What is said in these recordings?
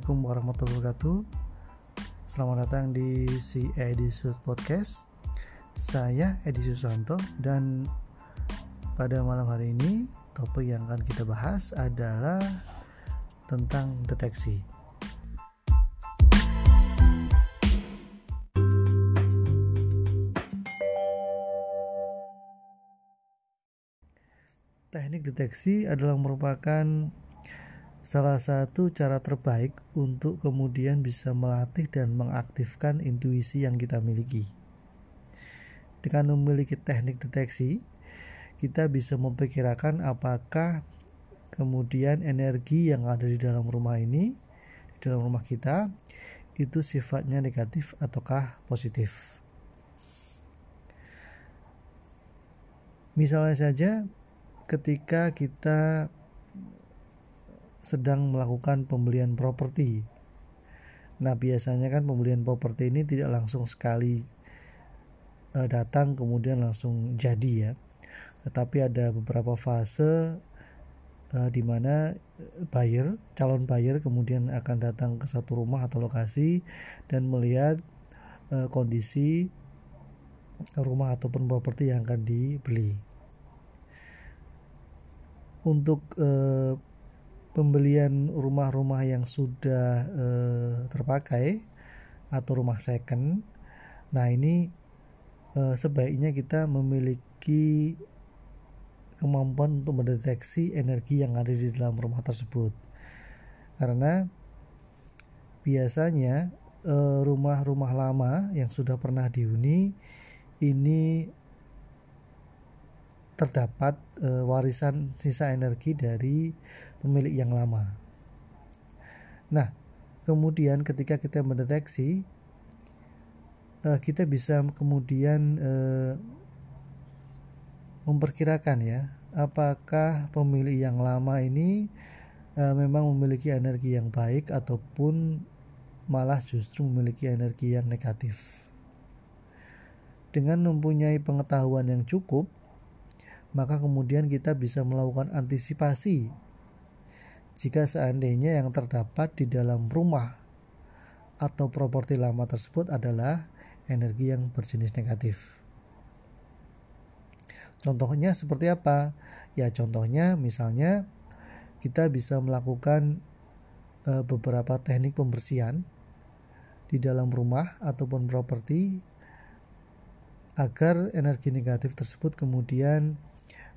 Assalamualaikum warahmatullahi wabarakatuh. Selamat datang di si Edisus Podcast. Saya Edi Susanto dan pada malam hari ini topik yang akan kita bahas adalah tentang deteksi. Teknik deteksi adalah merupakan salah satu cara terbaik untuk kemudian bisa melatih dan mengaktifkan intuisi yang kita miliki. Dengan memiliki teknik deteksi, kita bisa memperkirakan apakah kemudian energi yang ada di dalam rumah ini, di dalam rumah kita, itu sifatnya negatif ataukah positif. Misalnya saja, ketika kita sedang melakukan pembelian properti. Nah, biasanya kan pembelian properti ini tidak langsung sekali uh, datang kemudian langsung jadi ya. Tetapi ada beberapa fase uh, di mana buyer, calon buyer kemudian akan datang ke satu rumah atau lokasi dan melihat uh, kondisi rumah ataupun properti yang akan dibeli. Untuk uh, pembelian rumah-rumah yang sudah eh, terpakai atau rumah second. Nah, ini eh, sebaiknya kita memiliki kemampuan untuk mendeteksi energi yang ada di dalam rumah tersebut. Karena biasanya eh, rumah-rumah lama yang sudah pernah dihuni ini terdapat e, warisan sisa energi dari pemilik yang lama. Nah, kemudian ketika kita mendeteksi, e, kita bisa kemudian e, memperkirakan ya, apakah pemilik yang lama ini e, memang memiliki energi yang baik ataupun malah justru memiliki energi yang negatif. Dengan mempunyai pengetahuan yang cukup, maka kemudian kita bisa melakukan antisipasi jika seandainya yang terdapat di dalam rumah atau properti lama tersebut adalah energi yang berjenis negatif. Contohnya seperti apa? Ya contohnya misalnya kita bisa melakukan e, beberapa teknik pembersihan di dalam rumah ataupun properti agar energi negatif tersebut kemudian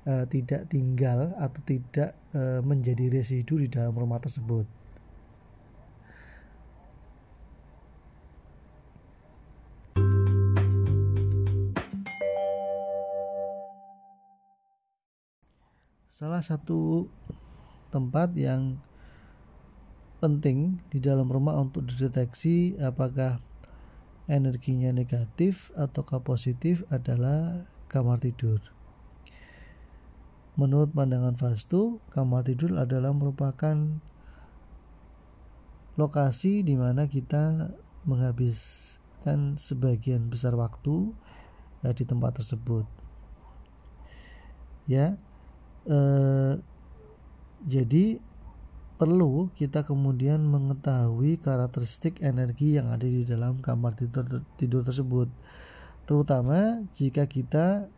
uh, tidak tinggal atau tidak uh, menjadi residu di dalam rumah tersebut. Salah satu tempat yang penting di dalam rumah untuk dideteksi apakah energinya negatif ataukah positif adalah kamar tidur. Menurut pandangan Vastu, kamar tidur adalah merupakan lokasi di mana kita menghabiskan sebagian besar waktu ya, di tempat tersebut. Ya, eh, jadi perlu kita kemudian mengetahui karakteristik energi yang ada di dalam kamar tidur, tidur tersebut, terutama jika kita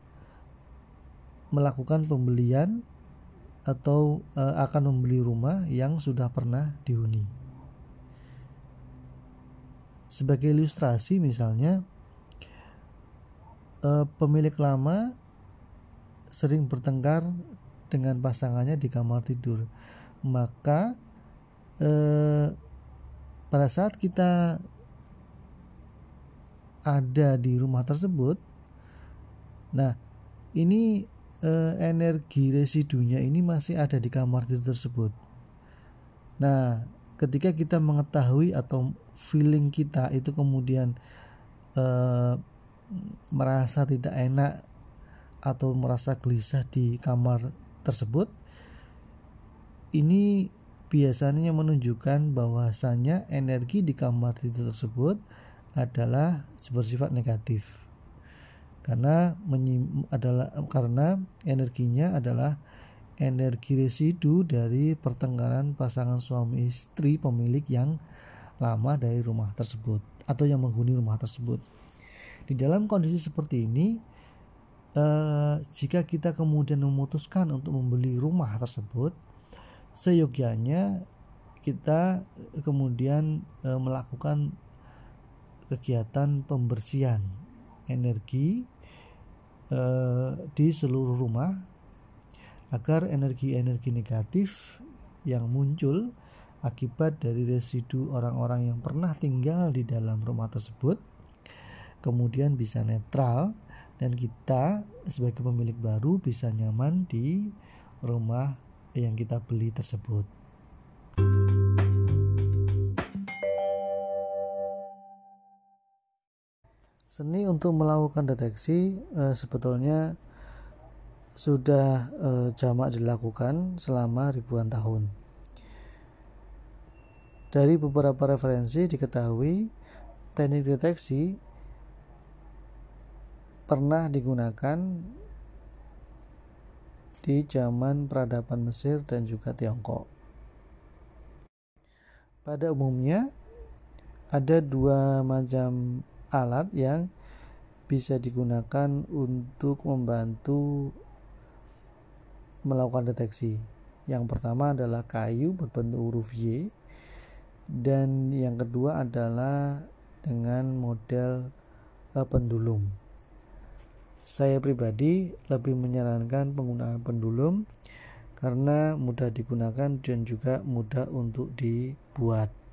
melakukan pembelian atau e, akan membeli rumah yang sudah pernah dihuni. Sebagai ilustrasi misalnya e, pemilik lama sering bertengkar dengan pasangannya di kamar tidur. Maka e, pada saat kita ada di rumah tersebut, nah ini eh, energi residunya ini masih ada di kamar tidur tersebut. Nah, ketika kita mengetahui atau feeling kita itu kemudian eh, merasa tidak enak atau merasa gelisah di kamar tersebut, ini biasanya menunjukkan bahwasanya energi di kamar tidur tersebut adalah bersifat negatif karena adalah karena energinya adalah energi residu dari pertengkaran pasangan suami istri pemilik yang lama dari rumah tersebut atau yang menghuni rumah tersebut. Di dalam kondisi seperti ini, eh, jika kita kemudian memutuskan untuk membeli rumah tersebut, seyogyanya kita kemudian eh, melakukan kegiatan pembersihan energi di seluruh rumah agar energi-energi negatif yang muncul akibat dari residu orang-orang yang pernah tinggal di dalam rumah tersebut kemudian bisa netral dan kita sebagai pemilik baru bisa nyaman di rumah yang kita beli tersebut. Seni untuk melakukan deteksi eh, sebetulnya sudah eh, jamak dilakukan selama ribuan tahun. Dari beberapa referensi diketahui teknik deteksi pernah digunakan di zaman peradaban Mesir dan juga Tiongkok. Pada umumnya ada dua macam alat yang bisa digunakan untuk membantu melakukan deteksi. Yang pertama adalah kayu berbentuk huruf Y dan yang kedua adalah dengan model uh, pendulum. Saya pribadi lebih menyarankan penggunaan pendulum karena mudah digunakan dan juga mudah untuk dibuat.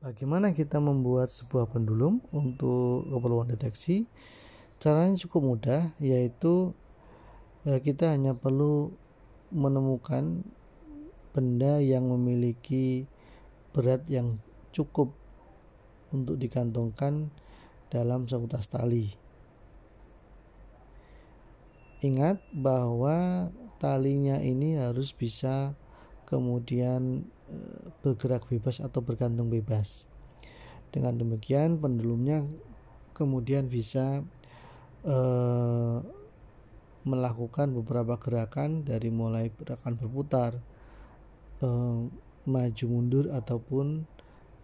Bagaimana kita membuat sebuah pendulum untuk keperluan deteksi? Caranya cukup mudah, yaitu ya kita hanya perlu menemukan benda yang memiliki berat yang cukup untuk dikantongkan dalam seutas tali. Ingat bahwa talinya ini harus bisa kemudian eh, bergerak bebas atau bergantung bebas. Dengan demikian pendulumnya kemudian bisa eh, melakukan beberapa gerakan dari mulai gerakan berputar, eh, maju mundur ataupun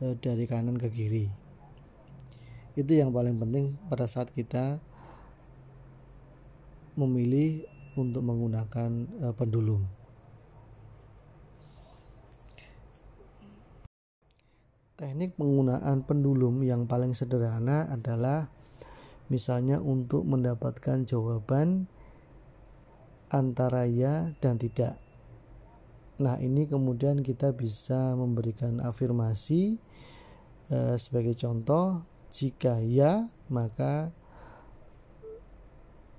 eh, dari kanan ke kiri. Itu yang paling penting pada saat kita memilih untuk menggunakan eh, pendulum. Teknik penggunaan pendulum yang paling sederhana adalah misalnya untuk mendapatkan jawaban antara ya dan tidak. Nah, ini kemudian kita bisa memberikan afirmasi eh, sebagai contoh, jika ya, maka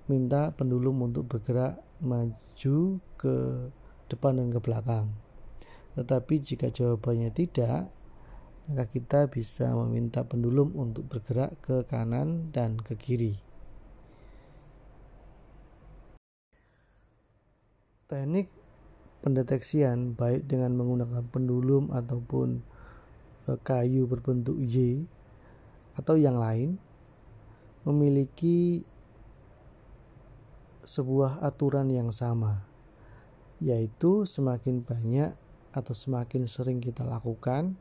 minta pendulum untuk bergerak maju ke depan dan ke belakang. Tetapi jika jawabannya tidak, maka kita bisa meminta pendulum untuk bergerak ke kanan dan ke kiri. Teknik pendeteksian baik dengan menggunakan pendulum ataupun e, kayu berbentuk Y atau yang lain memiliki sebuah aturan yang sama yaitu semakin banyak atau semakin sering kita lakukan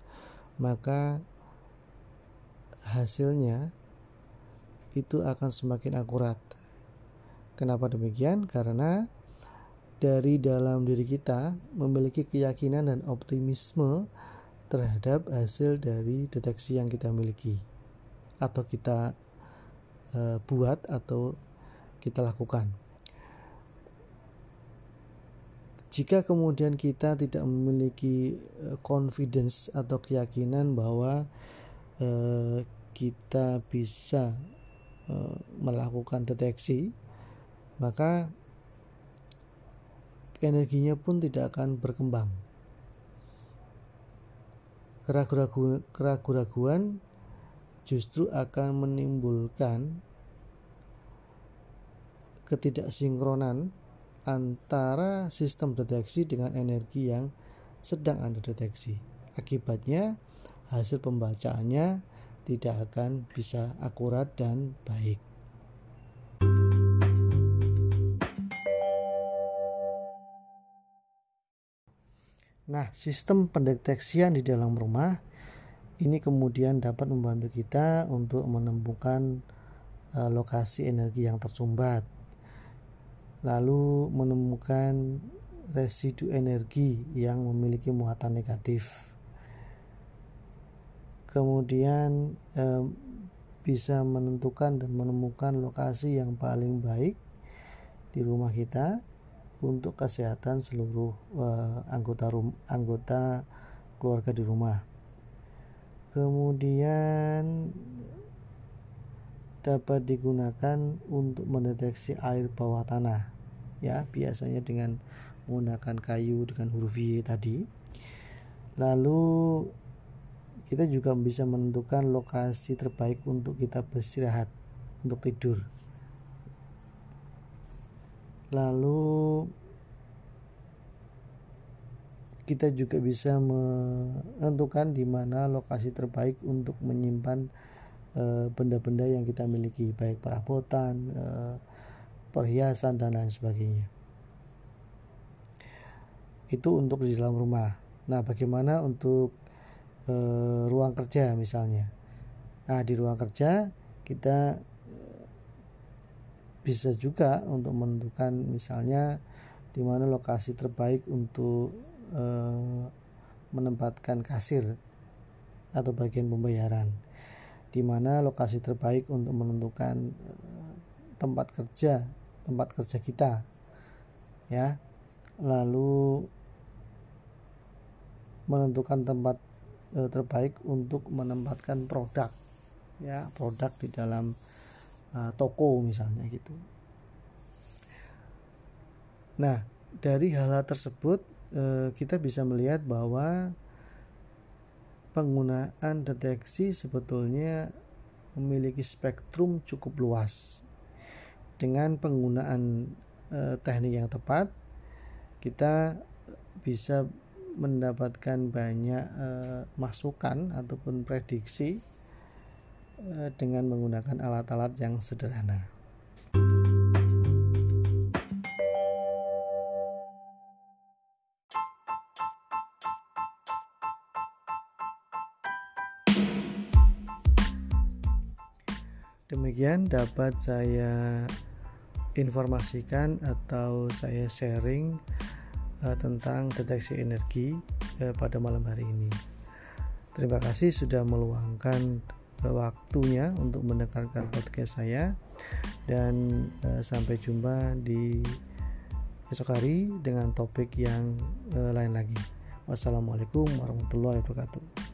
maka hasilnya itu akan semakin akurat. Kenapa demikian? Karena dari dalam diri kita memiliki keyakinan dan optimisme terhadap hasil dari deteksi yang kita miliki atau kita e, buat atau kita lakukan. Jika kemudian kita tidak memiliki e, confidence atau keyakinan bahwa e, kita bisa e, melakukan deteksi, maka energinya pun tidak akan berkembang. Keraguan justru akan menimbulkan ketidaksinkronan antara sistem deteksi dengan energi yang sedang Anda deteksi. Akibatnya, hasil pembacaannya tidak akan bisa akurat dan baik. Nah, sistem pendeteksian di dalam rumah ini kemudian dapat membantu kita untuk menemukan eh, lokasi energi yang tersumbat Lalu menemukan residu energi yang memiliki muatan negatif. Kemudian um, bisa menentukan dan menemukan lokasi yang paling baik di rumah kita untuk kesehatan seluruh uh, anggota rum anggota keluarga di rumah. Kemudian dapat digunakan untuk mendeteksi air bawah tanah. Ya, biasanya dengan menggunakan kayu dengan huruf Y tadi. Lalu kita juga bisa menentukan lokasi terbaik untuk kita beristirahat, untuk tidur lalu kita juga bisa menentukan di mana lokasi terbaik untuk menyimpan eh, benda-benda yang kita miliki baik perabotan, uh, perhiasan dan lain sebagainya. Itu untuk di dalam rumah. Nah, bagaimana untuk uh, ruang kerja misalnya? Nah, di ruang kerja kita bisa juga untuk menentukan misalnya di mana lokasi terbaik untuk e, menempatkan kasir atau bagian pembayaran di mana lokasi terbaik untuk menentukan e, tempat kerja tempat kerja kita ya lalu menentukan tempat e, terbaik untuk menempatkan produk ya produk di dalam uh, toko misalnya gitu. Nah, dari hal-hal tersebut uh, kita bisa melihat bahwa penggunaan deteksi sebetulnya memiliki spektrum cukup luas. Dengan penggunaan uh, teknik yang tepat, kita bisa mendapatkan banyak uh, masukan ataupun prediksi Eh, dengan menggunakan alat-alat yang sederhana. Demikian dapat saya informasikan atau saya sharing uh, tentang deteksi energi uh, pada malam hari ini. Terima kasih sudah meluangkan waktunya untuk mendengarkan podcast saya dan uh, sampai jumpa di esok hari dengan topik yang uh, lain lagi. Wassalamualaikum warahmatullahi wabarakatuh.